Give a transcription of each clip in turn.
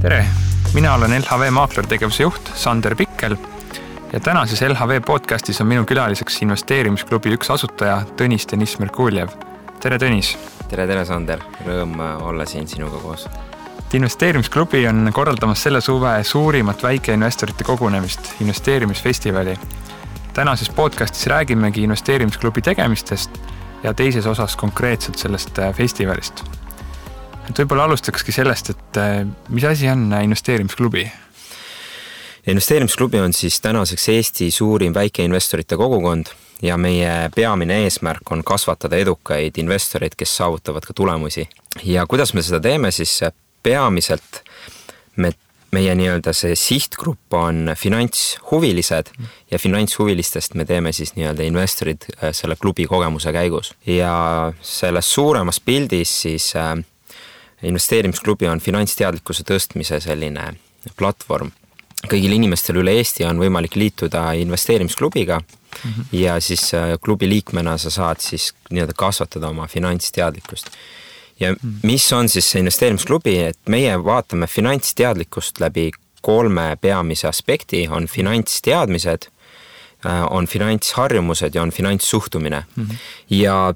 tere, mina olen LHV maaklertegevuse juht Sander Pikkel ja tänases LHV podcastis on minu külaliseks investeerimisklubi üks asutaja Tõnis Deniss Merkuljev. tere, Tõnis! tere, tere, Sander! Rõõm olla siin sinuga koos. investeerimisklubi on korraldamas selle suve suurimat väikeinvestorite kogunemist, investeerimisfestivali. tänases podcastis räägimegi investeerimisklubi tegemistest ja teises osas konkreetselt sellest festivalist et võib-olla alustakski sellest, et äh, mis asi on investeerimisklubi? investeerimisklubi on siis tänaseks Eesti suurim väikeinvestorite kogukond ja meie peamine eesmärk on kasvatada edukaid investoreid, kes saavutavad ka tulemusi. ja kuidas me seda teeme, siis peamiselt me, meie nii-öelda see sihtgrupp on finantshuvilised ja finantshuvilistest me teeme siis nii-öelda investorid äh, selle klubi kogemuse käigus ja selles suuremas pildis siis äh, investeerimisklubi on finantsteadlikkuse tõstmise selline platvorm. kõigil inimestel üle Eesti on võimalik liituda investeerimisklubiga mm -hmm. ja siis äh, klubi liikmena sa saad siis nii-öelda kasvatada oma finantsteadlikkust. Ja mm mis on siis see investeerimisklubi, et meie vaatame finantsteadlikkust läbi kolme peamise aspekti, on finantsteadmised, äh, on finantsharjumused ja on finantssuhtumine mm. -hmm. ja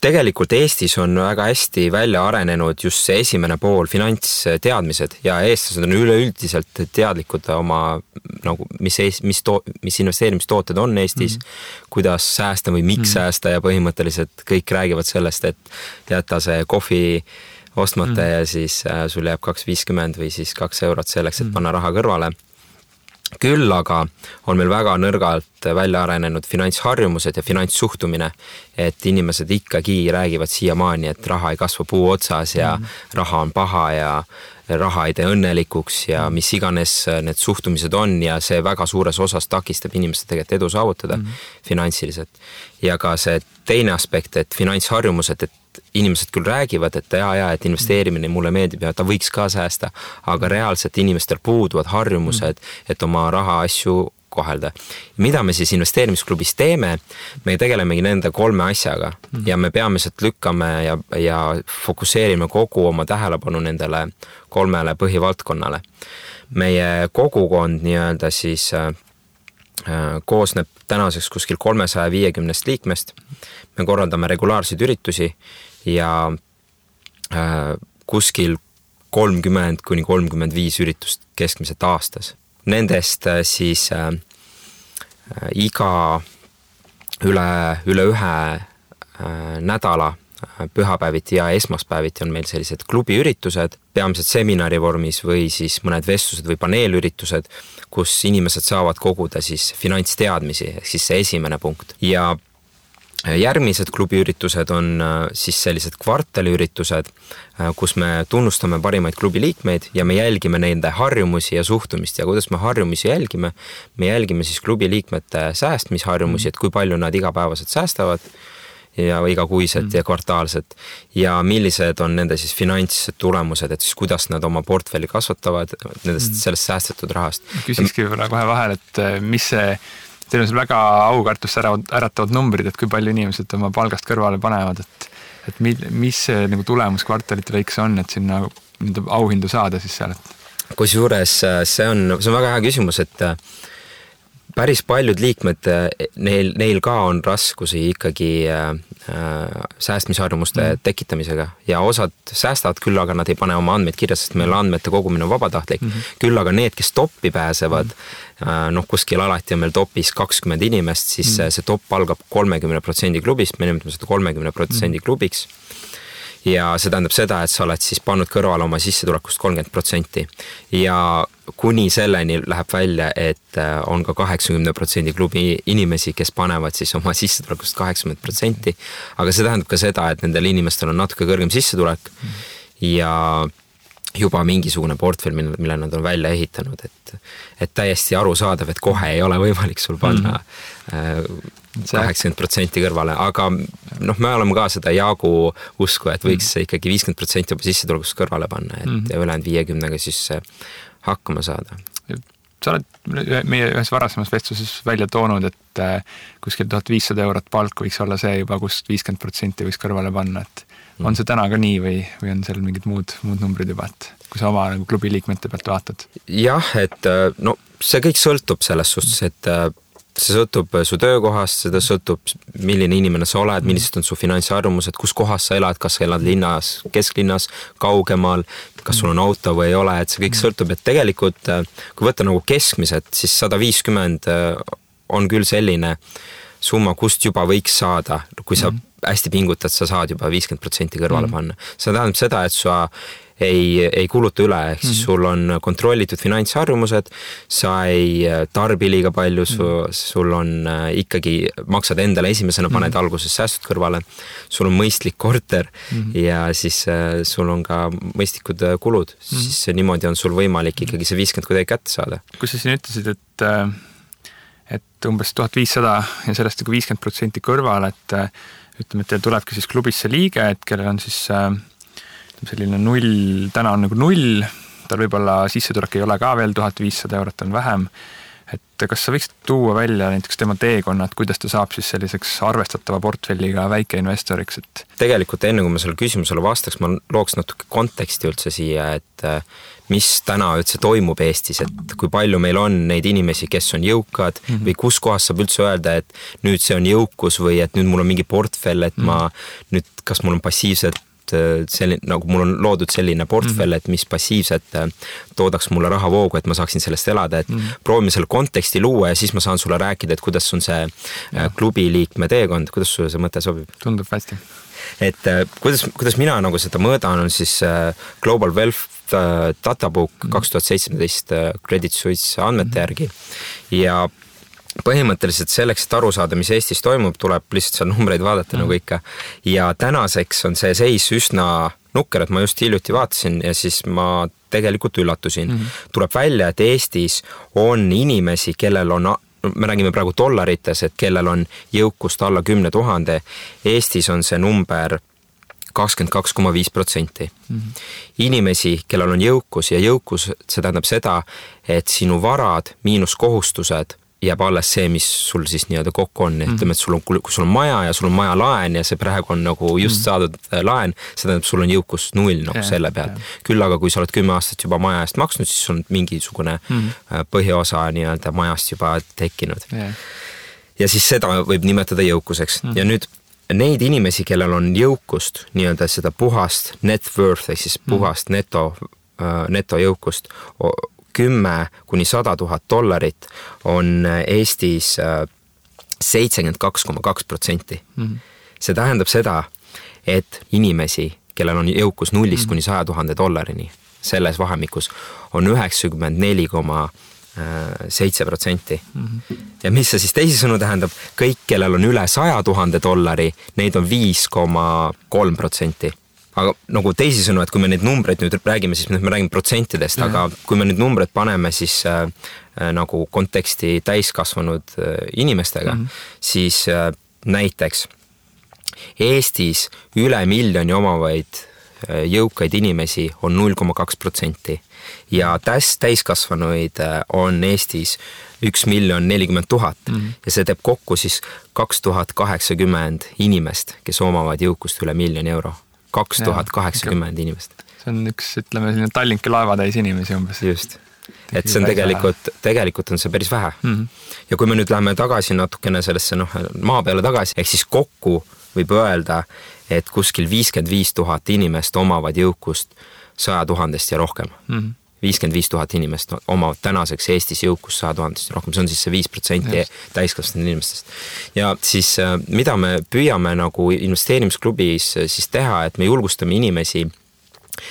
tegelikult Eestis on väga hästi välja arenenud just see esimene pool, finantsteadmised ja eestlased on üleüldiselt teadlikud oma nagu, mis, mis mis investeerimistooted on Eestis mm, -hmm. kuidas säästa või miks mm -hmm. säästa ja põhimõtteliselt kõik räägivad sellest, et jäta see kohvi ostmata mm -hmm. ja siis äh, sul jääb kaks viiskümmend või siis kaks eurot selleks, et mhm. panna raha kõrvale küll aga on meil väga nõrgalt välja arenenud finantsharjumused ja finantssuhtumine, et inimesed ikkagi räägivad siiamaani, et raha ei kasva puu otsas ja mm. raha on paha ja raha ei tee õnnelikuks ja mis iganes need suhtumised on ja see väga suures osas takistab inimestel tegelikult edu saavutada mm. finantsiliselt. ja ka see teine aspekt, et finantsharjumused, et inimesed küll räägivad, et ja, ja et investeerimine mulle meeldib ja ta võiks ka säästa, aga reaalselt inimestel puuduvad harjumused, et oma rahaasju kohelda. mida me siis investeerimisklubis teeme? me tegelemegi nende kolme asjaga ja me peamiselt lükkame ja, ja fokusseerime kogu oma tähelepanu nendele kolmele põhivaldkonnale. meie kogukond nii-öelda siis äh, koosneb tänaseks kuskil kolmesaja viiekümnest liikmest. me korraldame regulaarseid üritusi ja äh, kuskil kolmkümmend kuni kolmkümmend viis üritust keskmiselt aastas. Nendest äh, siis äh, äh, iga üle, üle ühe äh, nädala pühapäeviti ja esmaspäeviti on meil sellised klubiüritused, peamiselt seminari vormis või siis mõned vestlused või paneelüritused, kus inimesed saavad koguda siis finantsteadmisi, ehk siis see esimene punkt ja järgmised klubiüritused on äh, siis sellised kvartaliüritused, äh, kus me tunnustame parimaid klubi liikmeid ja me jälgime nende harjumusi ja suhtumist ja kuidas me harjumusi jälgime. me jälgime siis klubi liikmete säästmisharjumusi, et kui palju nad igapäevaselt säästavad ja igakuiselt mm. ja kvartaalselt ja millised on nende siis finantstulemused, et siis kuidas nad oma portfelli kasvatavad nendest mm., sellest säästetud rahast. küsikski võib-olla kohe vahele, et äh, mis see Teil on seal väga aukartust ära, äratavad numbrid, et kui palju inimesed oma palgast kõrvale panevad, et et mi-, mis see nagu tulemus kvartalite lõikes on, et sinna nii-öelda auhindu saada siis seal, et kusjuures äh, see on, see on väga hea küsimus, et äh, päris paljud liikmed, äh, neil, neil ka on raskusi ikkagi äh, säästmisharjumuste mm. tekitamisega ja osad säästavad küll, aga nad ei pane oma andmeid kirja, sest meil andmete kogumine on vabatahtlik mm. -hmm. küll aga need, kes top'i pääsevad mm, -hmm. noh, kuskil alati on meil top'is kakskümmend inimest, siis mm -hmm. see top algab kolmekümne protsendi klubist, me nimetame seda kolmekümne protsendi klubiks ja see tähendab seda, et sa oled siis pannud kõrvale oma sissetulekust kolmkümmend protsenti. Ja kuni selleni läheb välja, et äh, on ka kaheksakümne protsendi klubi inimesi, kes panevad siis oma sissetulekust kaheksakümmend protsenti. aga see tähendab ka seda, et nendel inimestel on natuke kõrgem sissetulek. Ja juba mingisugune portfell, mille, mille nad on välja ehitanud, et, et täiesti arusaadav, et kohe ei ole võimalik sul panna mhm. kaheksakümmend protsenti kõrvale, aga noh, me oleme ka seda jagu usku, et võiks mm. ikkagi viiskümmend protsenti oma sissetulekust kõrvale panna, et mm -hmm. ülejäänud viiekümnega siis hakkama saada. sa oled meie ühes varasemas vestluses välja toonud, et äh, kuskil tuhat viissada eurot palk võiks olla see juba, kust viiskümmend protsenti võiks kõrvale panna, et on see täna ka nii või, või on seal mingid muud, muud numbrid juba, et kui sa oma nagu klubi liikmete pealt vaatad? jah, et äh, no see kõik sõltub selles suhtes, et äh, see sõltub su töökohast, seda sõltub, milline inimene sa oled, millised on su finantsarvamused, kus kohas sa elad, kas sa elad linnas, kesklinnas, kaugemal, kas sul on auto või ei ole, et see kõik sõltub, et tegelikult kui võtta nagu keskmiselt, siis sada viiskümmend on küll selline summa, kust juba võiks saada, kui sa mm -hmm. Hästi pingutad, sa saad juba viiskümmend protsenti kõrvale mm panna. see tähendab seda, et sa ei, ei kuluta üle, ehk siis mm -hmm. sul on kontrollitud finantsharjumused, sa ei tarbi liiga palju, su mm, -hmm. sul on äh, ikkagi, maksad endale esimesena, paned mm -hmm. alguses säästud kõrvale, sul on mõistlik korter mm -hmm. ja siis äh, sul on ka mõistlikud äh, kulud mm, -hmm. siis niimoodi on sul võimalik ikkagi see viiskümmend kuidagi kätte saada. kui sa siin ütlesid, et äh et umbes tuhat viissada ja sellest nagu viiskümmend protsenti kõrval, et äh, ütleme, et teil tulebki siis klubisse liige, et kellel on siis äh, selline null, täna on nagu null, tal võib-olla sissetulek ei ole ka veel tuhat viissada eurot, on vähem. Et kas sa võiksid tuua välja näiteks tema teekonna, et kuidas ta saab siis selliseks arvestatava portfelliga väikeinvestoriks, et? tegelikult enne kui ma sellele küsimusele vastaks, ma looks natuke konteksti üldse siia, et äh, mis täna üldse toimub Eestis, et kui palju meil on neid inimesi, kes on jõukad mm -hmm. või kuskohast saab üldse öelda, et nüüd see on jõukus või et nüüd mul on mingi portfell, et mm -hmm. ma nüüd, kas mul on passiivsed äh, selline, nagu mul on loodud selline portfell mm, -hmm. et mis passiivselt äh, toodaks mulle rahavoogu, et ma saaksin sellest elada, et mm -hmm. proovime selle konteksti luua ja siis ma saan sulle rääkida, et kuidas on see äh, ja. klubi liikme teekond, kuidas sulle see mõte sobib? tundub hästi et kuidas, kuidas mina nagu seda mõõdan, on siis Global Wealth databook mhm. kaks tuhat seitsmeteist äh, Credit Suisse andmete järgi ja põhimõtteliselt selleks, et aru saada, mis Eestis toimub, tuleb lihtsalt seal numbreid vaadata mm. nagu ikka. ja tänaseks on see seis üsna nukker, et ma just hiljuti vaatasin ja siis ma tegelikult üllatusin mm. -hmm. tuleb välja, et Eestis on inimesi, kellel on me räägime praegu dollarites, et kellel on jõukust alla kümne tuhande. Eestis on see number kakskümmend kaks koma viis protsenti. inimesi, kellel on jõukus ja jõukus, see tähendab seda, et sinu varad miinus kohustused jääb alles see, mis sul siis nii-öelda kokku on, ütleme, mhm. et sul on, kui sul on maja ja sul on majalaen ja see praegu on nagu just mhm. saadud äh, laen, see tähendab, sul on jõukus null nagu yeah, selle pealt. küll aga kui sa oled kümme aastat juba maja eest maksnud, siis on mingisugune mm põhiosa nii-öelda majast juba tekkinud ja siis seda võib nimetada jõukuseks mm ja nüüd neid inimesi, kellel on jõukust, nii-öelda seda puhast net worth ehk siis mhm. puhast mm. neto, äh, netojõukust, kümme kuni sada tuhat dollarit on Eestis äh, seitsekümmend kaks koma kaks protsenti. Mhm. see tähendab seda, et inimesi, kellel on jõukus nullist mm. kuni saja tuhande dollarini, selles vahemikus on üheksakümmend neli koma seitse protsenti. ja mis see siis teisisõnu tähendab, kõik, kellel on üle saja tuhande dollari, neid on viis koma kolm protsenti aga nagu teisisõnu, et kui me neid numbreid nüüd räägime, siis me räägime protsentidest, aga kui me nüüd numbreid paneme siis äh, äh, nagu konteksti täiskasvanud äh, inimestega mm, -hmm. siis äh, näiteks Eestis üle miljoni omavaid äh, jõukaid inimesi on null koma kaks protsenti ja täis, täiskasvanuid äh, on Eestis üks miljon nelikümmend tuhat mhm. ja see teeb kokku siis kaks tuhat kaheksakümmend inimest, kes omavad jõukust üle miljoni euro. Kaks tuhat kaheksakümmend inimest. see on üks, ütleme selline Tallinki laevatäis inimesi umbes. just et see on tegelikult, tegelikult on see päris vähe mm. -hmm. ja kui me nüüd läheme tagasi natukene sellesse noh, maa peale tagasi, ehk siis kokku võib öelda, et kuskil viiskümmend viis tuhat inimest omavad jõukust saja tuhandest ja rohkem mm. -hmm viiskümmend viis tuhat inimest omavad tänaseks Eestis jõukust saja tuhandest rohkem, see on siis see viis protsenti täiskasvanud inimestest. ja siis äh, mida me püüame nagu investeerimisklubis äh, siis teha, et me julgustame inimesi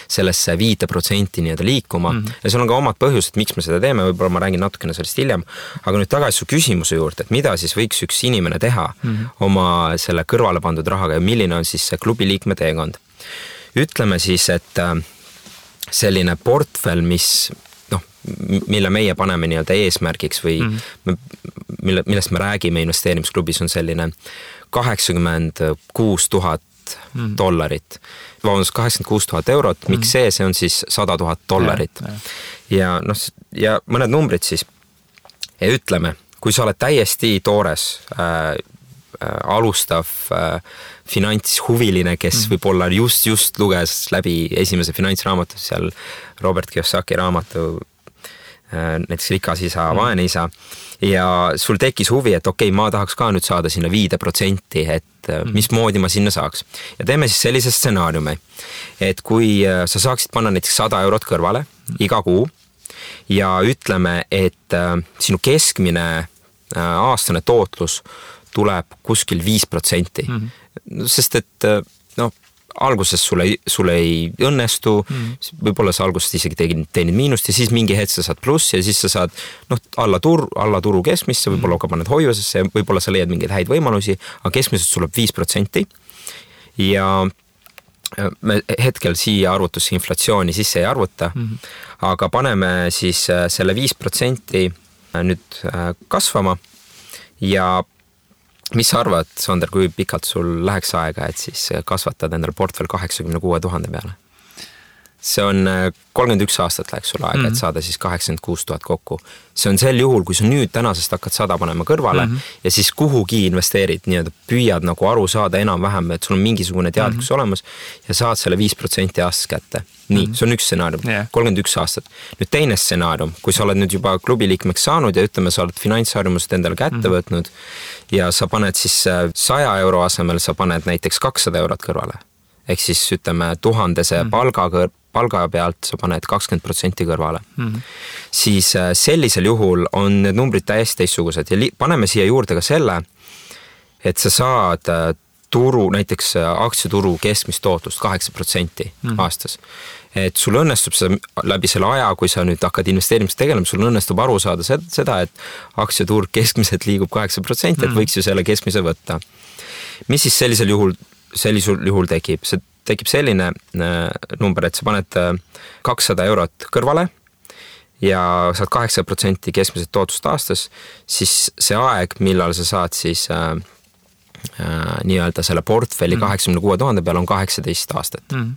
sellesse viite protsenti nii-öelda liikuma mm -hmm. ja seal on ka omad põhjused, miks me seda teeme, võib-olla ma räägin natukene sellest hiljem. aga nüüd tagasi su küsimuse juurde, et mida siis võiks üks inimene teha mm -hmm. oma selle kõrvale pandud rahaga ja milline on siis see klubi liikme teekond? ütleme siis, et äh, selline portfell, mis noh, mille meie paneme nii-öelda eesmärgiks või mm -hmm. mille, millest me räägime investeerimisklubis, on selline kaheksakümmend kuus tuhat mhm. dollarit. vabandust, kaheksakümmend kuus tuhat eurot, miks mm -hmm. see, see on siis sada tuhat dollarit. ja, ja noh, ja mõned numbrid siis ja ütleme, kui sa oled täiesti toores äh, äh, alustav äh, finantshuviline, kes mm. võib-olla just, just luges läbi esimese finantsraamatu, seal Robert Kiyosaki raamatu äh, näiteks Rikas isa mm., vaene isa ja sul tekkis huvi, et okei okay,, ma tahaks ka nüüd saada sinna viide protsenti, et mm. mismoodi ma sinna saaks. ja teeme siis sellise stsenaariumi, et kui äh, sa saaksid panna näiteks sada eurot kõrvale mm. iga kuu ja ütleme, et sinu keskmine aastane tootlus tuleb kuskil viis protsenti. Mhm. Sest et äh, noh, alguses sul ei, sul ei õnnestu mm., võib-olla sa alguses isegi tegid, teenid miinust ja siis mingi hetk sa saad plussi ja siis sa saad noh, alla turu, alla turu keskmisse, võib-olla ka paned hoiusesse, võib-olla sa leiad mingeid häid võimalusi, aga keskmiselt sul tuleb viis protsenti. ja me hetkel siia arvutusse inflatsiooni sisse ei arvuta mm, -hmm. aga paneme siis äh, selle viis protsenti äh, nüüd äh, kasvama ja mis sa arvad, Sander, kui pikalt sul läheks aega, et siis kasvatada endale portfell kaheksakümne kuue tuhande peale? See on äh, kolmkümmend üks aastat läks sul aega mm, -hmm. et mhm. saada siis kaheksakümmend kuus tuhat kokku. see on sel juhul, kui sa nüüd tänasest hakkad sada panema kõrvale mm -hmm. ja siis kuhugi investeerid, nii-öelda püüad nagu aru saada enam-vähem, et sul on mingisugune teadlikkus mm -hmm. olemas ja saad selle viis protsenti aastas kätte. nii mm, -hmm. see on üks stsenaarium yeah., kolmkümmend üks aastat. nüüd teine stsenaarium, kui sa oled nüüd juba klubi liikmeks saanud ja ütleme, sa oled finantsharjumused endale kätte mm -hmm. võtnud ja sa paned siis äh, saja euro asemel, sa paned näiteks kakssada eurot kõrvale ehk siis ütleme tuhandese mm -hmm. palga kõr-, palga pealt sa paned kakskümmend protsenti kõrvale mm, -hmm. siis äh, sellisel juhul on need numbrid täiesti teistsugused ja paneme siia juurde ka selle, et sa saad äh, turu, näiteks äh, aktsiaturu keskmist tootlust kaheksa protsenti mhm. aastas. et sul õnnestub seda läbi selle aja, kui sa nüüd hakkad investeerimisega tegelema, sul õnnestub aru saada seda, et aktsiaturg keskmiselt liigub kaheksa protsenti, et mhm. võiks ju selle keskmise võtta. mis siis sellisel juhul, sellisel juhul tekib, see tekib selline äh, number, et sa paned äh, kakssada eurot kõrvale ja saad kaheksa protsenti keskmiselt tootlust aastas, siis see aeg, millal sa saad siis äh, äh, nii-öelda selle portfelli mhm. kaheksakümne kuue tuhande peale on kaheksateist aastat mm.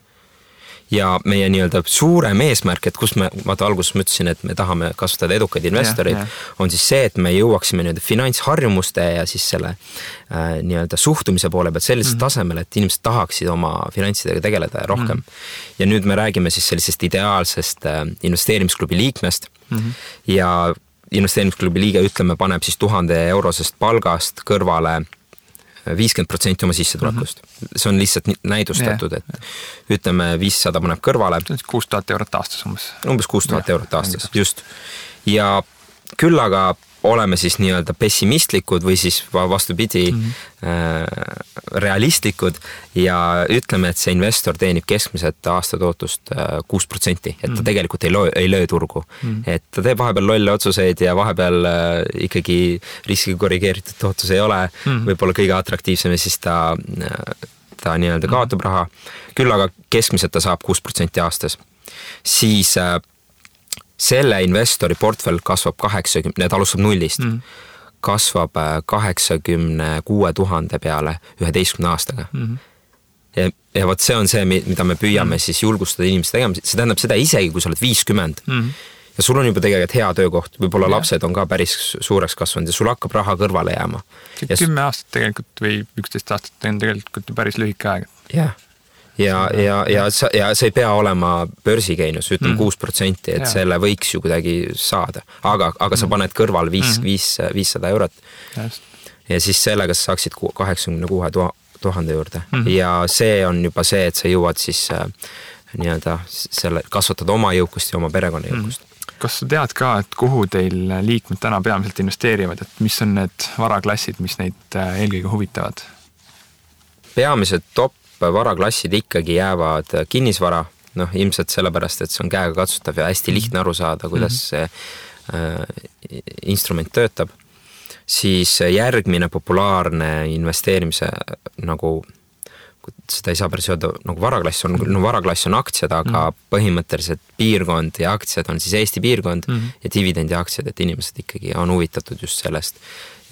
Ja meie nii-öelda suurem eesmärk, et kus me, vaata alguses ma ütlesin, et me tahame kasvatada edukaid investoreid, on siis see, et me jõuaksime nii-öelda finantsharjumuste ja siis selle äh, nii-öelda suhtumise poole pealt sellisele mm -hmm. tasemele, et inimesed tahaksid oma finantsidega tegeleda rohkem mm. -hmm. ja nüüd me räägime siis sellisest ideaalsest äh, investeerimisklubi liikmest mm -hmm. ja investeerimisklubi liige, ütleme, paneb siis tuhande eurosest palgast kõrvale viiskümmend protsenti oma sissetulekust mm. -hmm. see on lihtsalt näidustatud, et ütleme, viissada paneb kõrvale. kuus tuhat eurot aastas umbes. umbes kuus tuhat eurot aastas, just. ja küll aga oleme siis nii-öelda pessimistlikud või siis vastupidi mm -hmm. realistlikud ja ütleme, et see investor teenib keskmiselt aastatootlust äh, kuus protsenti, et ta mm -hmm. tegelikult ei löö, ei löö turgu mm. -hmm. et ta teeb vahepeal lolle otsuseid ja vahepeal äh, ikkagi riski korrigeeritud tootlus ei ole mm -hmm. võib-olla kõige atraktiivsem ja siis ta, ta nii-öelda mhm. kaotab raha. küll aga keskmiselt ta saab kuus protsenti aastas. siis selle investori portfell kasvab kaheksakümne, ta alustab nullist mm., kasvab äh, kaheksakümne kuue tuhande peale üheteistkümne aastaga mm. -hmm. ja, ja vot see on see, mida me püüame mm. siis julgustada inimesi tegema, see tähendab seda isegi, kui sa oled viiskümmend mm. -hmm ja sul on juba tegelikult hea töökoht, võib-olla ja. lapsed on ka päris suureks kasvanud ja sul hakkab raha kõrvale jääma. kümme aastat tegelikult või üksteist aastat on tegelikult ju päris lühike aeg. jah ja, ja, ja sa, ja see ei pea olema börsigeenius, ütleme mm. kuus mm. protsenti, et ja. selle võiks ju kuidagi saada, aga, aga sa paned kõrval viis mm., viis, viissada eurot. ja siis sellega sa saaksid kaheksakümne kuue tuhande juurde mm. ja see on juba see, et sa jõuad siis äh, nii-öelda selle, kasvatada oma jõukust ja oma perekonna jõukust mm kas sa tead ka, et kuhu teil liikmed täna peamiselt investeerivad, et mis on need varaklassid, mis neid äh, eelkõige huvitavad? peamised top varaklassid ikkagi jäävad kinnisvara, noh ilmselt sellepärast, et see on käegakatsutav ja hästi lihtne aru saada, kuidas mhm. see äh, instrument töötab, siis järgmine populaarne investeerimise nagu seda ei saa päris öelda nagu varaklass on, no varaklass on aktsiad, aga mm. põhimõtteliselt piirkond ja aktsiad on siis Eesti piirkond mm. ja dividendiaktsiad, et inimesed ikkagi on huvitatud just sellest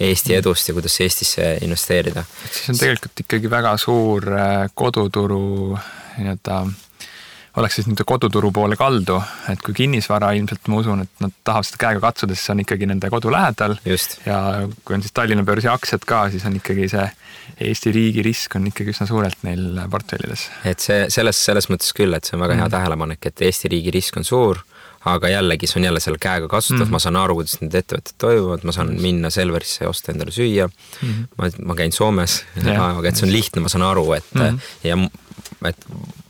Eesti edust ja kuidas Eestisse investeerida. siis on tegelikult ikkagi väga suur äh, koduturu nii-öelda oleks siis nii-öelda koduturu poole kaldu, et kui kinnisvara ilmselt ma usun, et nad tahavad seda käega katsuda, siis on ikkagi nende kodu lähedal. ja kui on siis Tallinna börsi aktsiad ka, siis on ikkagi see Eesti riigi risk on ikkagi üsna suurelt neil portfellides. et see selles, selles mõttes küll, et see on väga mm. hea tähelepanek, et Eesti riigi risk on suur aga jällegi, see on jälle selle käega kasutatav mm, -hmm. ma saan aru, kuidas need ettevõtted toimuvad, ma saan minna Selverisse ja osta endale süüa mm. -hmm. ma, ma käin Soomes aga et see on lihtne, ma saan aru, et mm -hmm. ja et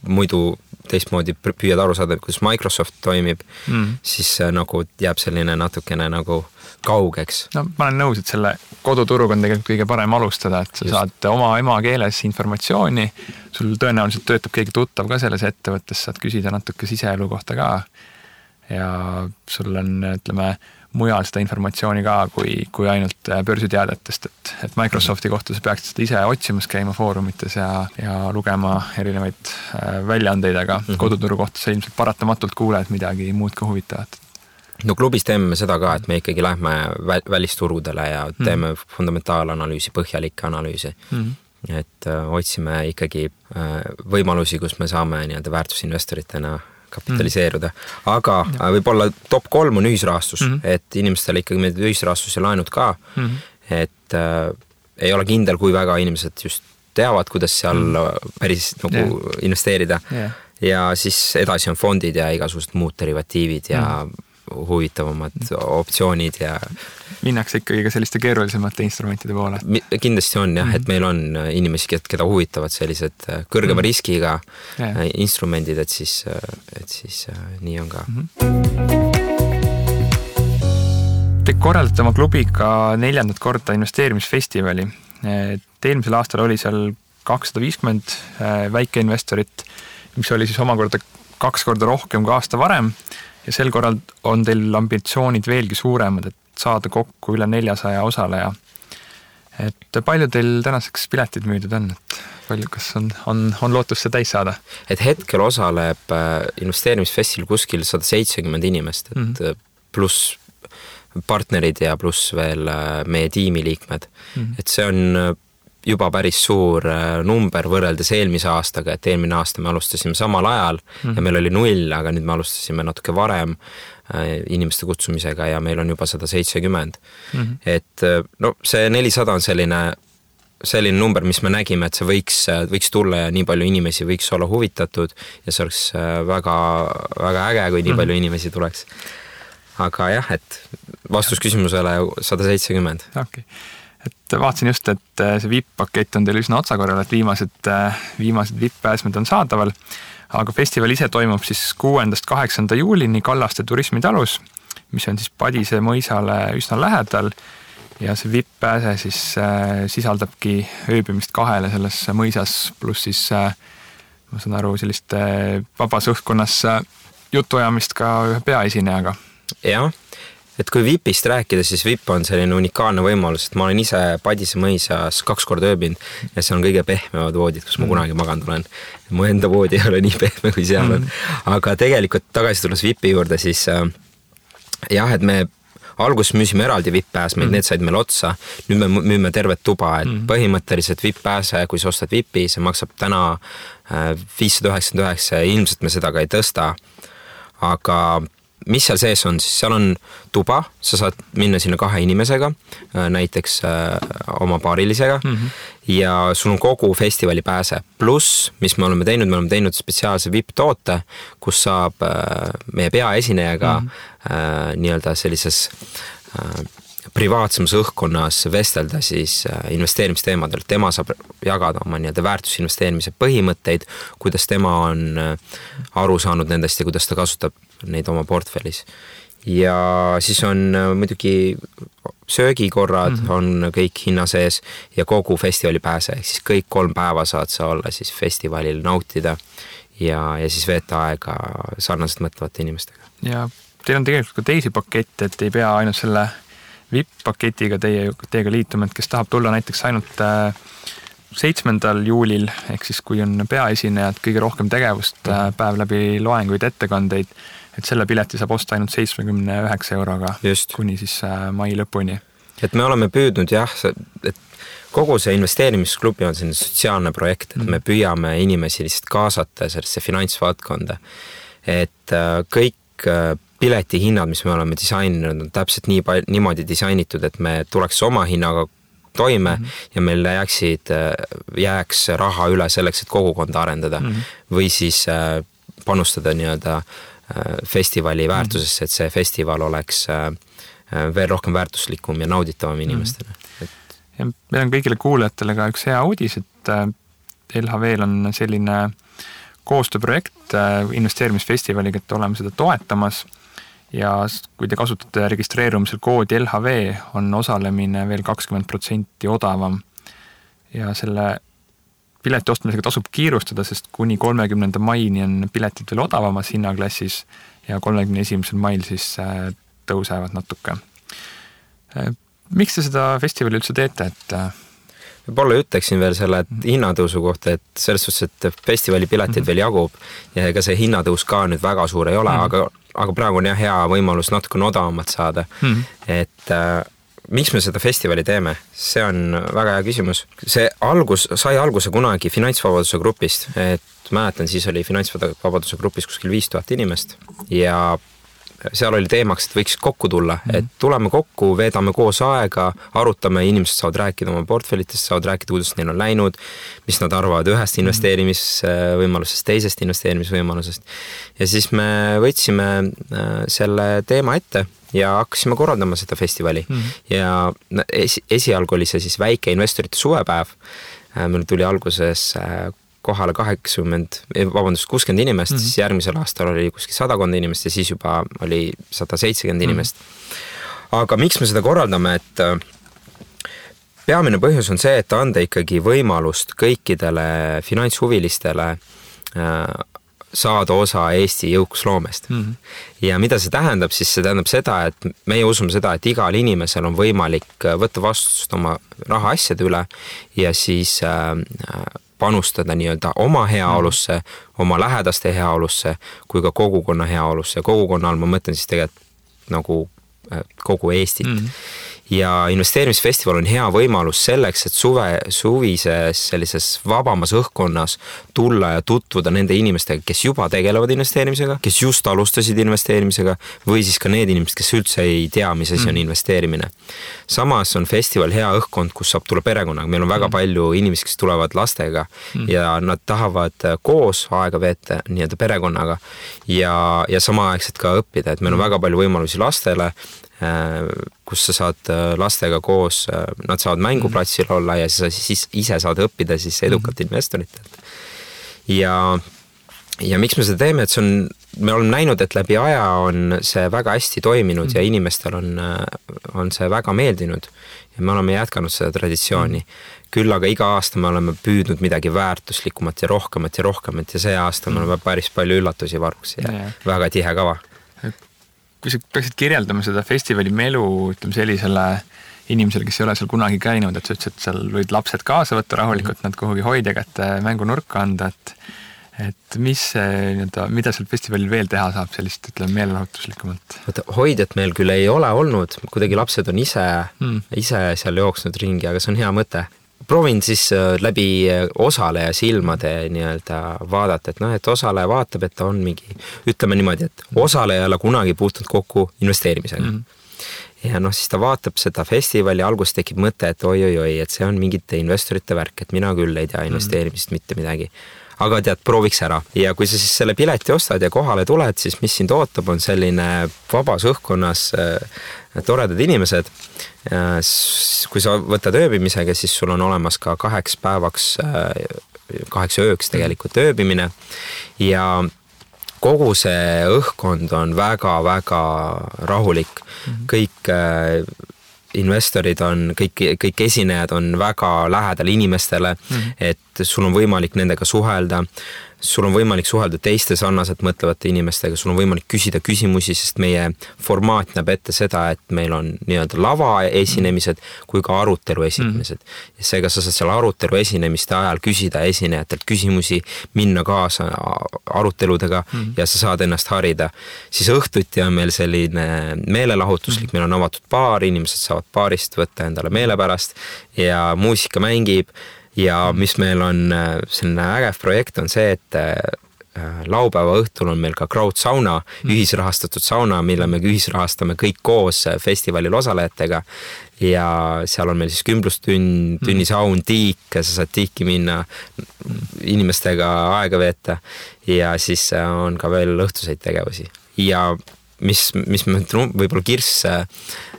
muidu teistmoodi püüad aru saada, kuidas Microsoft toimib mm, -hmm. siis nagu jääb selline natukene nagu kaugeks. no ma olen nõus, et selle koduturuga on tegelikult kõige parem alustada, et sa Just. saad oma emakeeles informatsiooni, sul tõenäoliselt töötab keegi tuttav ka selles ettevõttes, saad küsida natuke siseelu kohta ka ja sul on, ütleme, mujal seda informatsiooni ka, kui, kui ainult äh, börsiteadetest, et, et Microsofti kohta sa peaksid seda ise otsimas, käima foorumites ja, ja lugema erinevaid äh, väljaandeid, aga mm -hmm. koduturu kohta sa ilmselt paratamatult kuuled midagi muud ka huvitavat no klubis teeme seda ka, et me ikkagi lähme välisturgudele ja mhm. teeme mm fundamentaalanalüüsi, põhjalikke analüüse mm. et äh, otsime ikkagi äh, võimalusi, kus me saame nii-öelda väärtusinvestoritena kapitaliseeruda. aga ja. võib-olla top kolm on ühisrahastus mm, -hmm. et inimestele ikkagi meeldivad ühisrahastus ja laenud ka mm. -hmm. et äh, ei ole kindel, kui väga inimesed just teavad, kuidas seal mm päris nagu yeah. investeerida yeah. ja siis edasi on fondid ja igasugused muud derivatiivid ja mm huvitavamad optsioonid ja. minnakse ikkagi ka selliste keerulisemate instrumentide poole? kindlasti on jah mm, -hmm. et mhm. meil on äh, inimesi, keda huvitavad sellised äh, kõrgema mm -hmm. riskiga yeah. Äh, instrumendid, et siis, et siis nii on ka mm. -hmm. Te korraldate oma klubiga neljandat korda investeerimisfestivali. et eelmisel aastal oli seal kakssada viiskümmend väikeinvestorit, mis oli siis omakorda kaks korda rohkem kui aasta varem ja sel korral on teil ambitsioonid veelgi suuremad, et saada kokku üle neljasaja osaleja. et palju teil tänaseks piletid müüdud on, et palju, kas on, on, on lootust see täis saada? et hetkel osaleb äh, investeerimisfestil kuskil sada seitsekümmend inimest, et mm -hmm. pluss partnerid ja pluss veel äh, meie tiimiliikmed mm. -hmm. et see on juba päris suur äh, number võrreldes eelmise aastaga, et eelmine aasta me alustasime samal ajal mm -hmm. ja meil oli null, aga nüüd me alustasime natuke varem äh, inimeste kutsumisega ja meil on juba sada seitsekümmend. Mhm. et äh, no see nelisada on selline selline number, mis me nägime, et see võiks, võiks tulla ja nii palju inimesi võiks olla huvitatud ja see oleks väga, väga äge, kui nii mhm. palju mm -hmm. inimesi tuleks. aga jah, et vastus küsimusele sada seitsekümmend. okei okay et vaatasin just, et äh, see VIP-pakett on teil üsna otsakorral, et viimased, äh, viimased VIP-pääsmed on saadaval. aga festival ise toimub siis kuuendast kaheksanda juulini Kallaste turismitalus, mis on siis Padise mõisale üsna lähedal. ja see VIP-pääse siis äh, sisaldabki ööbimist kahele selles mõisas, pluss siis ma saan aru, sellist vabas õhkkonnas jutuajamist ka ühe peaesinejaga. jah et kui VIP-ist rääkida, siis VIP on selline unikaalne võimalus, et ma olen ise Padise mõisas kaks korda ööbinud ja see on kõige pehmemad voodid, kus ma mm. kunagi maganud olen. mu enda voodi ei ole nii pehme, kui seal on. Mm. aga tegelikult tagasi tulles VIP-i juurde, siis äh, jah, et me alguses müüsime eraldi VIP-pääsmeid mm., need said meil otsa. nüüd me müüme tervet tuba, et mm. põhimõtteliselt VIP-pääse, kui sa ostad VIP-i, see maksab täna äh, viissada üheksakümmend üheksa ja ilmselt me seda ka ei tõsta. aga mis seal sees on, siis seal on tuba, sa saad minna sinna kahe inimesega, äh, näiteks äh, oma paarilisega mm. -hmm. ja sul on kogu festivali pääse, pluss, mis me oleme teinud, me oleme teinud spetsiaalse vipp-toote, kus saab äh, meie peaesinejaga mm -hmm. nii-öelda sellises privaatsemas õhkkonnas vestelda siis investeerimisteemadel, tema saab jagada oma nii-öelda väärtusinvesteerimise põhimõtteid, kuidas tema on aru saanud nendest ja kuidas ta kasutab neid oma portfellis. ja siis on äh, muidugi söögikorrad mm -hmm. on kõik hinna sees ja kogu festivali pääse, ehk siis kõik kolm päeva saad sa olla siis festivalil nautida ja, ja siis veeta aega sarnaselt mõtlevate inimestega. ja teil on tegelikult ka teisi pakette, et ei pea ainult selle vipp-paketiga teie, teiega liituma, et kes tahab tulla näiteks ainult äh, seitsmendal juulil, ehk siis kui on peaesinejad, kõige rohkem tegevust, äh, päev läbi loenguid, ettekandeid et selle pileti saab osta ainult seitsmekümne üheksa euroga Just. kuni siis äh, mai lõpuni. et me oleme püüdnud jah, et kogu see investeerimisklubi on selline sotsiaalne projekt, et me püüame inimesi lihtsalt kaasata sellesse finantsvaldkonda. et äh, kõik äh, piletihinnad, mis me oleme disaininud, on täpselt nii palju, niimoodi disainitud, et me tuleks oma hinnaga toime mm -hmm. ja meil jääksid, jääks raha üle selleks, et kogukonda arendada mm. -hmm. või siis panustada nii-öelda festivali väärtusesse, et see festival oleks veel rohkem väärtuslikum ja nauditavam inimestele mm. -hmm ja meil on kõigile kuulajatele ka üks hea uudis, et äh, LHV-l on selline koostööprojekt äh, investeerimisfestivaliga, et oleme seda toetamas ja kui te kasutate registreerumisel koodi LHV, on osalemine veel kakskümmend protsenti odavam. ja selle pileti ostmisega tasub kiirustada, sest kuni kolmekümnenda maini on piletid veel odavamas hinnaklassis ja kolmekümne esimesel mail siis äh, tõusevad natuke miks te seda festivali üldse teete, et? Äh, võib-olla ütleksin veel selle hinnatõusu kohta, et selles suhtes, et festivalipileteid mm -hmm. veel jagub ja ega see hinnatõus ka nüüd väga suur ei ole mm, -hmm. aga, aga praegu on jah hea võimalus natukene odavamalt saada mm. -hmm. et äh, miks me seda festivali teeme, see on väga hea küsimus. see algus, sai alguse kunagi finantsvabaduse grupist, et mäletan, siis oli finantsvabaduse grupis kuskil viis tuhat inimest ja seal oli teemaks, et võiks kokku tulla mm, -hmm. et tuleme kokku, veedame koos aega, arutame, inimesed saavad rääkida oma portfellitest, saavad rääkida, kuidas neil on läinud, mis nad arvavad ühest mhm. investeerimisvõimalusest, teisest investeerimisvõimalusest. ja siis me võtsime äh, selle teema ette ja hakkasime korraldama seda festivali mm -hmm. ja esi, esialgu oli see siis väike investorite suvepäev. Äh, meil tuli alguses äh, kohale kaheksakümmend, vabandust, kuuskümmend inimest mm, -hmm. siis järgmisel aastal oli kuskil sadakond inimest ja siis juba oli sada seitsekümmend mhm. inimest. aga miks me seda korraldame, et äh, peamine põhjus on see, et anda ikkagi võimalust kõikidele finantshuvilistele saada osa Eesti jõukusloomest mm. -hmm. ja mida see tähendab, siis see tähendab seda, et meie usume seda, et igal inimesel on võimalik äh, võtta vastutust oma rahaasjade üle ja siis äh, panustada nii-öelda oma heaolusse, oma lähedaste heaolusse kui ka kogukonna heaolusse kogukonna all ma mõtlen siis tegelikult nagu äh, kogu Eestit mm. -hmm ja investeerimisfestival on hea võimalus selleks, et suve, suvises sellises vabamas õhkkonnas tulla ja tutvuda nende inimestega, kes juba tegelevad investeerimisega, kes just alustasid investeerimisega või siis ka need inimesed, kes üldse ei tea, mis asi mm. on investeerimine. samas on festival hea õhkkond, kus saab tulla perekonnaga, meil on väga mm. palju inimesi, kes tulevad lastega mm. ja nad tahavad koos aega veeta nii-öelda perekonnaga ja, ja samaaegselt ka õppida, et meil on mm. väga palju võimalusi lastele, Äh, kus sa saad äh, lastega koos, äh, nad saavad mänguplatsil olla ja sa siis ise saad õppida siis edukalt mhm. investoritelt. ja, ja miks me seda teeme, et see on, me oleme näinud, et läbi aja on see väga hästi toiminud ja mhm. inimestel on, on see väga meeldinud. ja me oleme jätkanud seda traditsiooni. Mhm. küll aga iga aasta me oleme püüdnud midagi väärtuslikumat ja rohkemat ja rohkemat ja see aasta me oleme päris palju üllatusi varuks ja, ja väga tihe kava kui sa peaksid kirjeldama seda festivali melu, ütleme sellisele inimesele, kes ei ole seal kunagi käinud, et sa ütlesid, et seal võid lapsed kaasa võtta rahulikult, nad kuhugi hoidja kätte mängunurka anda, et et mis nii-öelda, mida seal festivalil veel teha saab sellist, ütleme meelelahutuslikumalt? vaata, hoidjat meil küll ei ole olnud, kuidagi lapsed on ise hmm., ise seal jooksnud ringi, aga see on hea mõte proovin siis äh, läbi äh, osaleja silmade nii-öelda vaadata, et noh, et osaleja vaatab, et ta on mingi, ütleme niimoodi, et osaleja ei ole kunagi puutunud kokku investeerimisega mm. -hmm. ja noh, siis ta vaatab seda festivali, alguses tekib mõte, et oi-oi-oi, et see on mingite investorite värk, et mina küll ei tea mhm. investeerimisest mitte midagi aga tead, prooviks ära ja kui sa siis selle pileti ostad ja kohale tuled, siis mis sind ootab, on selline vabas õhkkonnas äh, toredad inimesed. kui sa võtad ööbimisega, siis sul on olemas ka kaheks päevaks, äh, kaheks ööks tegelikult ööbimine ja kogu see õhkkond on väga-väga rahulik mm, -hmm. kõik äh, investorid on, kõik, kõik esinejad on väga lähedal inimestele mm, -hmm. et et sul on võimalik nendega suhelda sul on võimalik suhelda teiste sarnaselt mõtlevate inimestega, sul on võimalik küsida küsimusi, sest meie formaat näeb ette seda, et meil on nii-öelda lava esinemised kui ka arutelu esinemised mm.. seega sa saad seal arutelu esinemiste ajal küsida esinejatelt küsimusi, minna kaasa aruteludega mm. ja sa saad ennast harida. siis õhtuti on meil selline meelelahutuslik mm., meil on avatud baar, inimesed saavad baarist võtta endale meele pärast ja muusika mängib ja mis meil on äh, selline ägev projekt, on see, et äh, laupäeva õhtul on meil ka crowd sauna mm., ühisrahastatud sauna, mille me ühisrahastame kõik koos äh, festivalil osalejatega. ja seal on meil siis kümblustünn, tunnisaun, tiik, sa saad tiiki minna, inimestega aega veeta ja siis on ka veel õhtuseid tegevusi ja mis, mis võib-olla kirss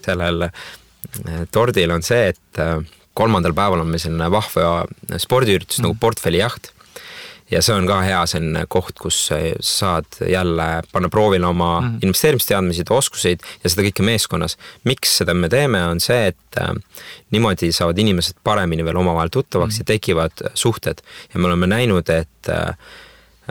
sellel tordil on see, et kolmandal päeval on meil selline vahva spordiüritus mm. nagu portfellijaht. ja see on ka hea selline koht, kus sa saad jälle panna proovile oma mm. investeerimisteadmisi, oskuseid ja seda kõike meeskonnas. miks seda me teeme, on see, et äh, niimoodi saavad inimesed paremini veel omavahel tuttavaks mm. ja tekivad suhted ja me oleme näinud, et Äh,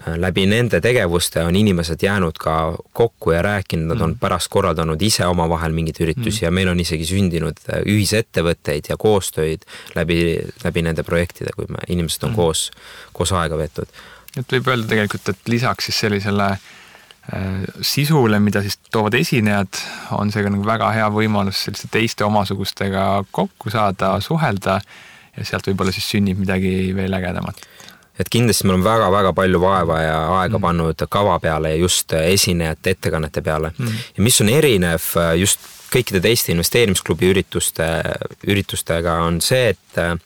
läbi nende tegevuste on inimesed jäänud ka kokku ja rääkinud, nad on mm. pärast korraldanud ise omavahel mingeid üritusi mm. ja meil on isegi sündinud äh, ühisettevõtteid ja koostöid läbi, läbi nende projektide, kui me, inimesed on mm. koos, koos aega veetnud. et võib öelda tegelikult, et lisaks siis sellisele äh, sisule, mida siis toovad esinejad, on see ka nagu väga hea võimalus selliste teiste omasugustega kokku saada, suhelda ja sealt võib-olla siis sünnib midagi veel ägedamat et kindlasti me oleme väga-väga palju vaeva ja aega mm. pannud kava peale ja just esinejate ettekannete peale mm. ja mis on erinev äh, just kõikide teiste investeerimisklubi ürituste, üritustega on see, et äh,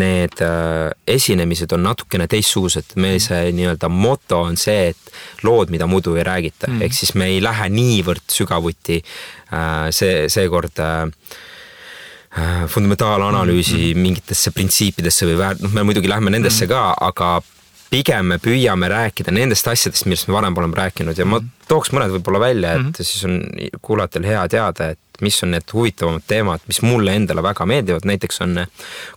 need äh, esinemised on natukene teistsugused, meil see nii-öelda moto on see, et lood, mida muidu ei räägita mm., ehk siis me ei lähe niivõrd sügavuti see, seekord äh, Äh, fundamentaalanalüüsi mm -hmm. mingitesse printsiipidesse või väär-, noh, me muidugi lähme nendesse mm -hmm. ka, aga pigem me püüame rääkida nendest asjadest, millest me varem oleme rääkinud ja ma mhm. tooks mõned võib-olla välja, et mm -hmm. siis on kuulajatel hea teada, et mis on need huvitavamad teemad, mis mulle endale väga meeldivad, näiteks on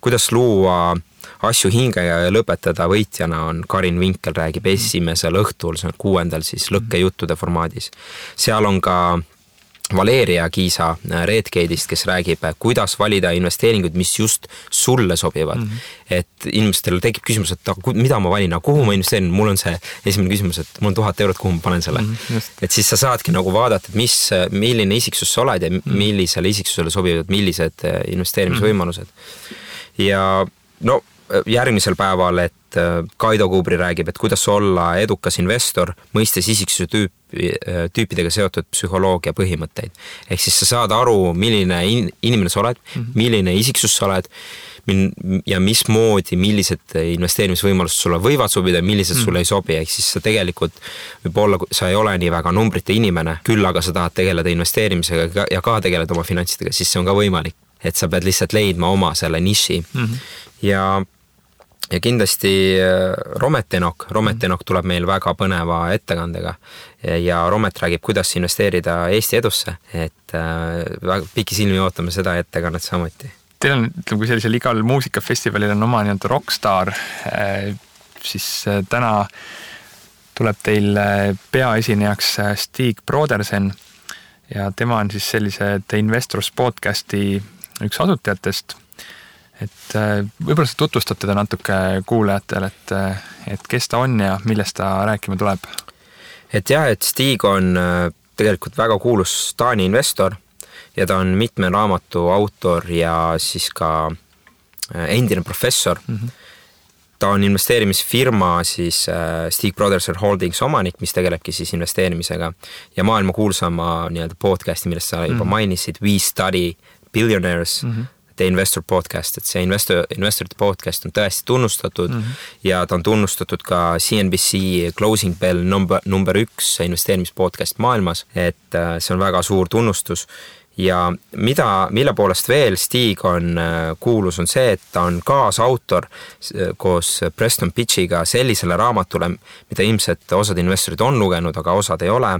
kuidas luua asju hingega ja lõpetada võitjana on Karin Vinkel räägib mhm. esimesel õhtul, see on kuuendal siis lõkkejuttude formaadis. seal on ka Valeria Kiisa äh, Redgate'ist, kes räägib, äh, kuidas valida investeeringuid, mis just sulle sobivad mm. -hmm. et inimestel tekib küsimus, et aga mida ma valin, aga kuhu ma investeerin, mul on see esimene küsimus, et mul on tuhat eurot, kuhu ma panen selle mm. -hmm, et siis sa saadki nagu vaadata, et mis, milline isiksus sa oled ja -hmm. millisele isiksusele sobivad millised äh, investeerimisvõimalused. -hmm. ja no järgmisel päeval, et Kaido Kuubri räägib, et kuidas olla edukas investor, mõistes isiksuse tüüp, Äh, tüüpidega seotud psühholoogia põhimõtteid. ehk siis sa saad aru, milline in, inimene sa oled mm, -hmm. milline isiksus sa oled ja mismoodi, millised investeerimisvõimalused sulle võivad sobida, millised mm. sulle ei sobi, ehk siis sa tegelikult võib-olla, sa ei ole nii väga numbrite inimene, küll aga sa tahad tegeleda investeerimisega ja ka tegeleda oma finantsidega, siis see on ka võimalik. et sa pead lihtsalt leidma oma selle niši mm. -hmm. ja ja kindlasti äh, Romet Enok, Romet mhm. Enok tuleb meil väga põneva ettekandega ja Romet räägib, kuidas investeerida Eesti edusse, et äh, väga pikisilmi ootame seda ettekannet samuti. Teil on, ütleme, kui sellisel igal muusikafestivalil on oma nii-öelda rokkstaar, äh, siis täna tuleb teil peaesinejaks Stig Brodersen ja tema on siis sellise The Investors podcasti üks asutajatest et äh, võib-olla sa tutvustad teda natuke kuulajatele, et, äh, et kes ta on ja millest ta rääkima tuleb? et jah, et Stig on äh, tegelikult väga kuulus Taani investor ja ta on mitme raamatu autor ja siis ka endine professor mm. -hmm. ta on investeerimisfirma siis Stig Brothers Holdings omanik, mis tegelebki siis investeerimisega ja maailma kuulsama nii-öelda podcast'i, millest sa juba mm -hmm. mainisid, We Study Billionaires mm. -hmm The Investor podcast, et see investor, investorite podcast on tõesti tunnustatud mm -hmm. ja ta on tunnustatud ka CNBC Closing Bell number, number üks investeerimispodcast maailmas, et äh, see on väga suur tunnustus ja mida, mille poolest veel Stig on äh, kuulus, on see, et ta on kaasautor äh, koos Preston Pitchiga sellisele raamatule, mida ilmselt osad investorid on lugenud, aga osad ei ole.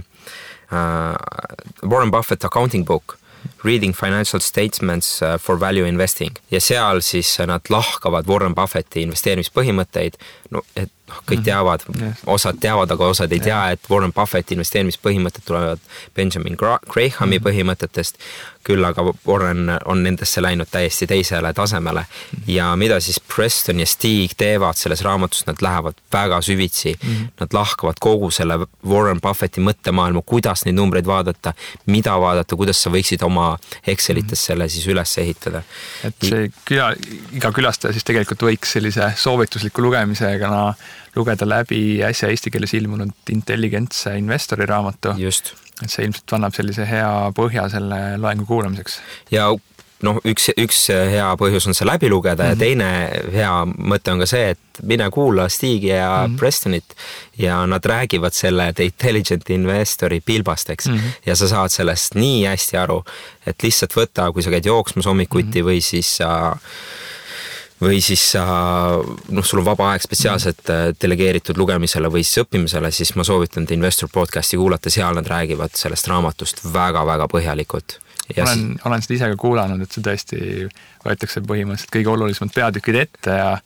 Warren Buffett Accounting Book Reading Financial Statements uh, for Value Investing ja seal siis nad lahkavad Warren Buffetti investeerimispõhimõtteid. no et noh, kõik mhm. teavad -hmm. osad teavad, aga osad ei tea, et Warren Buffetti investeerimispõhimõtted tulevad Benjamin Grahami -hmm. põhimõtetest. küll aga Warren on nendesse läinud täiesti teisele tasemele -hmm. ja mida siis Preston ja Stig teevad selles raamatus, nad lähevad väga süvitsi mm. -hmm. Nad lahkavad kogu selle Warren Buffetti mõttemaailma, kuidas neid numbreid vaadata, mida vaadata, kuidas sa võiksid oma Excelites selle siis üles ehitada. et see küla, iga külastaja siis tegelikult võiks sellise soovitusliku lugemisega lugeda läbi äsja eesti keeles ilmunud intelligentse investori raamatu. et see ilmselt annab sellise hea põhja selle loengu kuulamiseks. ja noh, üks, üks hea põhjus on see läbi lugeda mm -hmm. ja mhm. teine hea mõte on ka see, et mine kuula Stigi ja mm -hmm. Prestonit ja nad räägivad selle The Intelligent Investori pilbast, eks mm. -hmm. ja sa saad sellest nii hästi aru, et lihtsalt võta, kui sa käid jooksmas hommikuti mm -hmm. või siis sa äh, või siis sa noh, sul on vaba aeg spetsiaalselt äh, delegeeritud lugemisele või siis õppimisele, siis ma soovitan The Investor podcast'i kuulata, seal nad räägivad sellest raamatust väga-väga põhjalikult. olen, olen seda ise ka kuulanud, et see tõesti võetakse põhimõtteliselt kõige olulisemad peatükid ette ja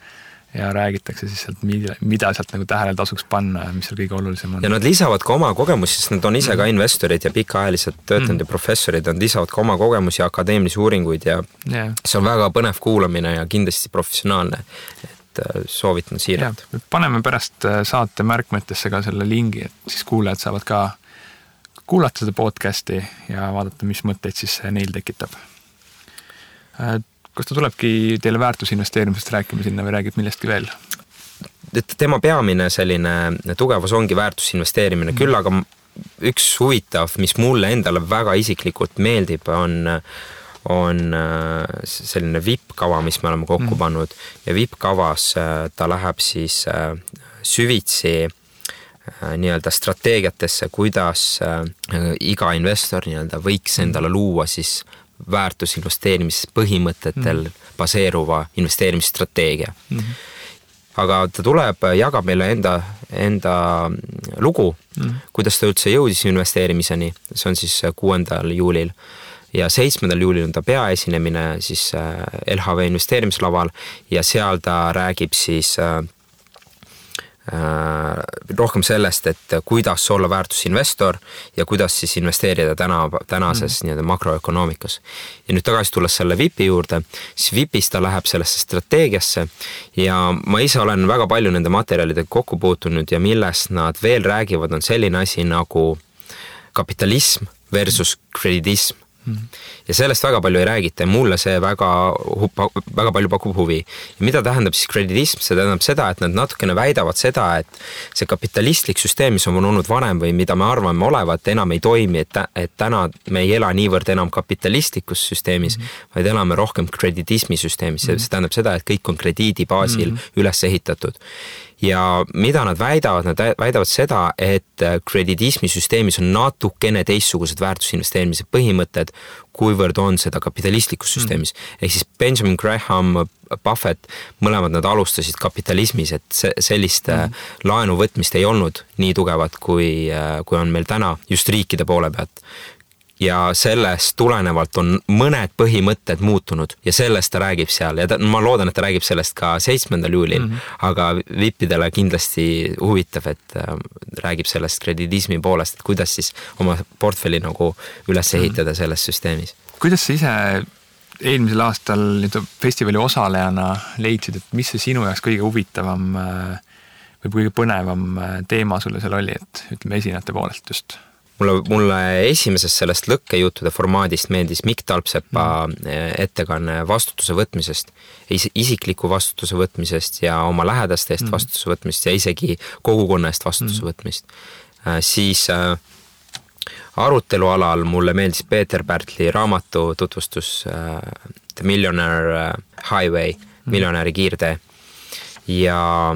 ja räägitakse siis sealt, mida, mida sealt nagu tähele tasuks panna ja mis seal kõige olulisem on. ja nad lisavad ka oma kogemusi, sest nad on ise mm. ka investorid ja pikaajaliselt töötanud mm. ja professorid, nad lisavad ka oma kogemusi ja akadeemilisi uuringuid ja yeah. see on väga põnev kuulamine ja kindlasti professionaalne. et äh, soovitan siiralt. paneme pärast äh, saate märkmetesse ka selle lingi, et siis kuulajad saavad ka kuulata seda podcast'i ja vaadata, mis mõtteid siis neil tekitab äh, kas ta tulebki teile väärtusinvesteerimisest rääkima sinna või räägib millestki veel? et tema peamine selline tugevus ongi väärtusinvesteerimine mm., küll aga üks huvitav, mis mulle endale väga isiklikult meeldib, on, on äh, selline vipp-kava, mis me oleme kokku mm. pannud ja vipp-kavas äh, ta läheb siis äh, süvitsi nii-öelda strateegiatesse, kuidas iga investor nii-öelda võiks endale luua siis väärtusinvesteerimispõhimõtetel mm -hmm. baseeruva investeerimisstrateegia mm. -hmm. aga ta tuleb, jagab meile enda, enda lugu mm, kuidas ta üldse jõudis investeerimiseni, see on siis kuuendal juulil ja seitsmendal juulil on ta peaesinemine siis äh, LHV investeerimislaval ja seal ta räägib siis Äh, rohkem sellest, et kuidas olla väärtusinvestor ja kuidas siis investeerida täna, tänases mm. nii-öelda makroökonoomikas. ja nüüd tagasi tulles selle VIP-i juurde, siis VIP-is ta läheb sellesse strateegiasse ja ma ise olen väga palju nende materjalidega kokku puutunud ja millest nad veel räägivad, on selline asi nagu kapitalism versus krediidism ja sellest väga palju ei räägita ja mulle see väga, väga palju pakub huvi. ja mida tähendab siis krediidism, see tähendab seda, et nad natukene väidavad seda, et see kapitalistlik süsteem, mis on olnud varem või mida me arvame olevat, enam ei toimi, et, et täna me ei ela niivõrd enam kapitalistlikus süsteemis mm, -hmm. vaid elame rohkem krediidismi süsteemis see tähendab seda, et kõik on krediidi baasil mm -hmm. üles ehitatud ja mida nad väidavad, nad väidavad seda, et krediidismi süsteemis on natukene teistsugused väärtusinvesteerimise põhimõtted, kuivõrd on seda kapitalistlikus mm. süsteemis mm.. ehk siis Benjamin Graham, Buffett, mõlemad nad alustasid kapitalismis, et see, sellist mm. laenu võtmist ei olnud nii tugevat, kui, äh, kui on meil täna just riikide poole pealt ja sellest tulenevalt on mõned põhimõtted muutunud ja sellest ta räägib seal ja ta, ma loodan, et ta räägib sellest ka seitsmendal juulil mm, -hmm. aga vippidele kindlasti huvitav, et äh, räägib sellest krediidismi poolest, et kuidas siis oma portfelli nagu üles mhm. ehitada mm -hmm. selles süsteemis. kuidas sa ise eelmisel aastal nii-öelda festivali osalejana leidsid, et mis see sinu jaoks kõige huvitavam äh, või kõige põnevam äh, teema sulle seal oli, et ütleme esinejate poolest just mulle, mulle esimesest sellest lõkkejuttude formaadist meeldis Mikk Talpsepa mm. ettekanne vastutuse võtmisest, isikliku vastutuse võtmisest ja oma lähedaste eest mm. vastutuse võtmist ja isegi kogukonna eest vastutuse mm. võtmist. Äh, siis äh, arutelualal mulle meeldis Peeter Pärtli raamatu tutvustus äh, The Millionaire Highway miljonäri kiirtee ja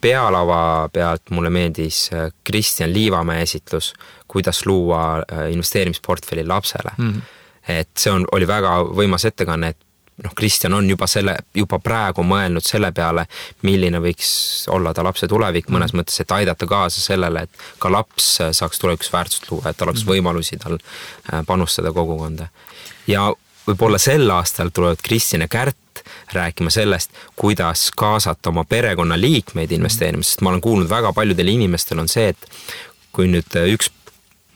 pealava pealt mulle meeldis äh, Kristjan Liivamäe esitlus, kuidas luua äh, investeerimisportfelli lapsele mm. -hmm. et see on, oli väga võimas ettekanne, et noh, Kristjan on juba selle, juba praegu mõelnud selle peale, milline võiks olla ta lapse tulevik mõnes mm. mõttes, et aidata kaasa sellele, et ka laps saaks tulevikus väärtust luua, et oleks mm. võimalusi tal äh, panustada kogukonda. ja võib-olla sel aastal tulevad Kristjan ja Kärt rääkima sellest, kuidas kaasata oma perekonnaliikmeid investeerima, sest ma olen kuulnud väga paljudel inimestel on see, et kui nüüd üks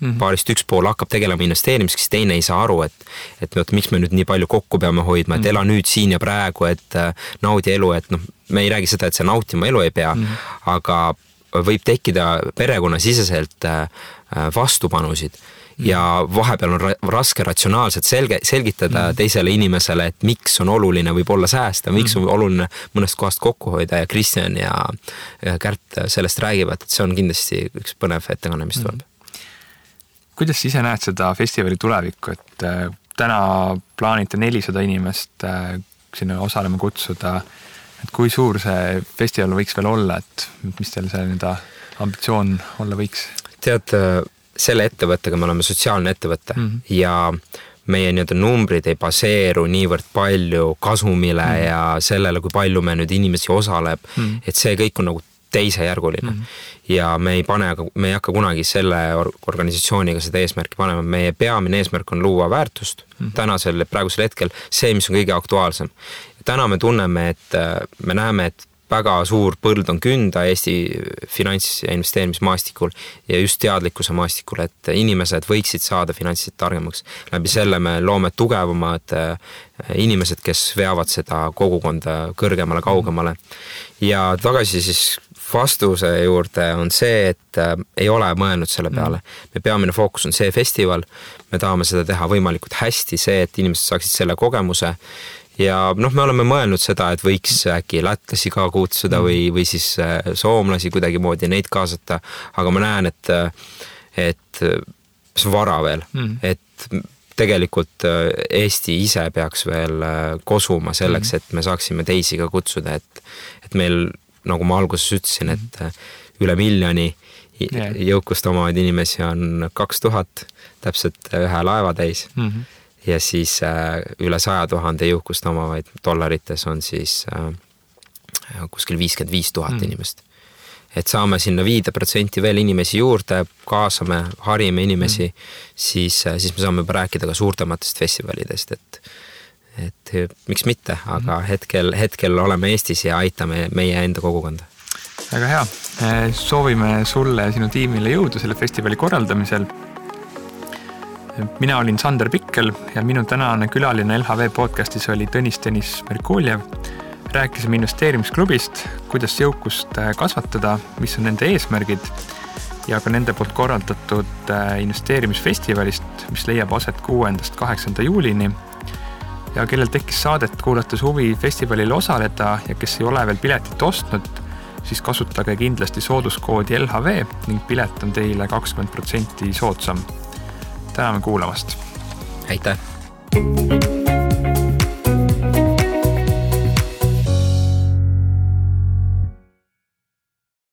Mm -hmm. paarist üks pool hakkab tegelema investeerimisega, siis teine ei saa aru, et, et vot miks me nüüd nii palju kokku peame hoidma, et -hmm. ela nüüd siin ja praegu, et äh, naudi elu, et noh, me ei räägi seda, et sa nautima elu ei pea mm, -hmm. aga võib tekkida perekonnasiseselt äh, vastupanusid ja vahepeal on raske ratsionaalselt selge, selgitada mm. teisele inimesele, et miks on oluline võib-olla säästa, miks on mm. oluline mõnest kohast kokku hoida ja Kristjan ja, Kärt sellest räägivad, et see on kindlasti üks põnev ettekanne, mis tuleb mm. kuidas sa ise näed seda festivali tulevikku, et äh, täna plaanite nelisada inimest äh, sinna osalema kutsuda. et kui suur see festival võiks veel olla, et mis teil see nii-öelda ambitsioon olla võiks? tead selle ettevõttega me oleme sotsiaalne ettevõte mm -hmm. ja meie nii-öelda numbrid ei baseeru niivõrd palju kasumile mm -hmm. ja sellele, kui palju me nüüd inimesi osaleb mm, -hmm. et see kõik on nagu teisejärguline mm. -hmm. ja me ei pane, me ei hakka kunagi selle organisatsiooniga seda eesmärki panema, meie peamine eesmärk on luua väärtust mm -hmm. tänasel, praegusel hetkel, see, mis on kõige aktuaalsem. täna me tunneme, et me näeme, et väga suur põld on künda Eesti finants- ja investeerimismaastikul ja just teadlikkuse maastikul, et inimesed võiksid saada finantsiliselt targemaks. läbi selle me loome tugevamad äh, inimesed, kes veavad seda kogukonda kõrgemale, kaugemale. ja tagasi siis vastuse juurde on see, et äh, ei ole mõelnud selle peale. me peamine fookus on see festival, me tahame seda teha võimalikult hästi, see, et inimesed saaksid selle kogemuse ja noh, me oleme mõelnud seda, et võiks äkki lätlasi ka kutsuda või, mm. või siis äh, soomlasi kuidagimoodi neid kaasata, aga ma näen, et, et see on vara veel mm., et tegelikult äh, Eesti ise peaks veel äh, kosuma selleks, mm. et me saaksime teisi ka kutsuda, et, et meil, nagu ma alguses ütlesin, et üle miljoni jõukust omavaid inimesi on kaks tuhat, täpselt ühe laeva täis mm. -hmm ja siis äh, üle saja tuhande jõukust omavaid dollarites on siis äh, kuskil viiskümmend viis tuhat mm. inimest. et saame sinna viide protsenti veel inimesi juurde, kaasame, harime inimesi mm., siis, äh, siis me saame juba rääkida ka suurtematest festivalidest, et et miks mitte, aga mm. hetkel, hetkel oleme Eestis ja aitame meie enda kogukonda. väga hea, soovime sulle ja sinu tiimile jõudu selle festivali korraldamisel mina olin Sander Pikkel ja minu tänane külaline LHV podcastis oli Tõnis-Tõnis Merkuljev. rääkisime investeerimisklubist, kuidas jõukust äh, kasvatada, mis on nende eesmärgid ja ka nende poolt korraldatud äh, investeerimisfestivalist, mis leiab aset kuuendast kaheksanda juulini. ja kellel tekkis saadet kuulates huvi festivalil osaleda ja kes ei ole veel piletit ostnud, siis kasutage kindlasti sooduskoodi LHV ning pilet on teile kakskümmend protsenti soodsam täname kuulamast. aitäh.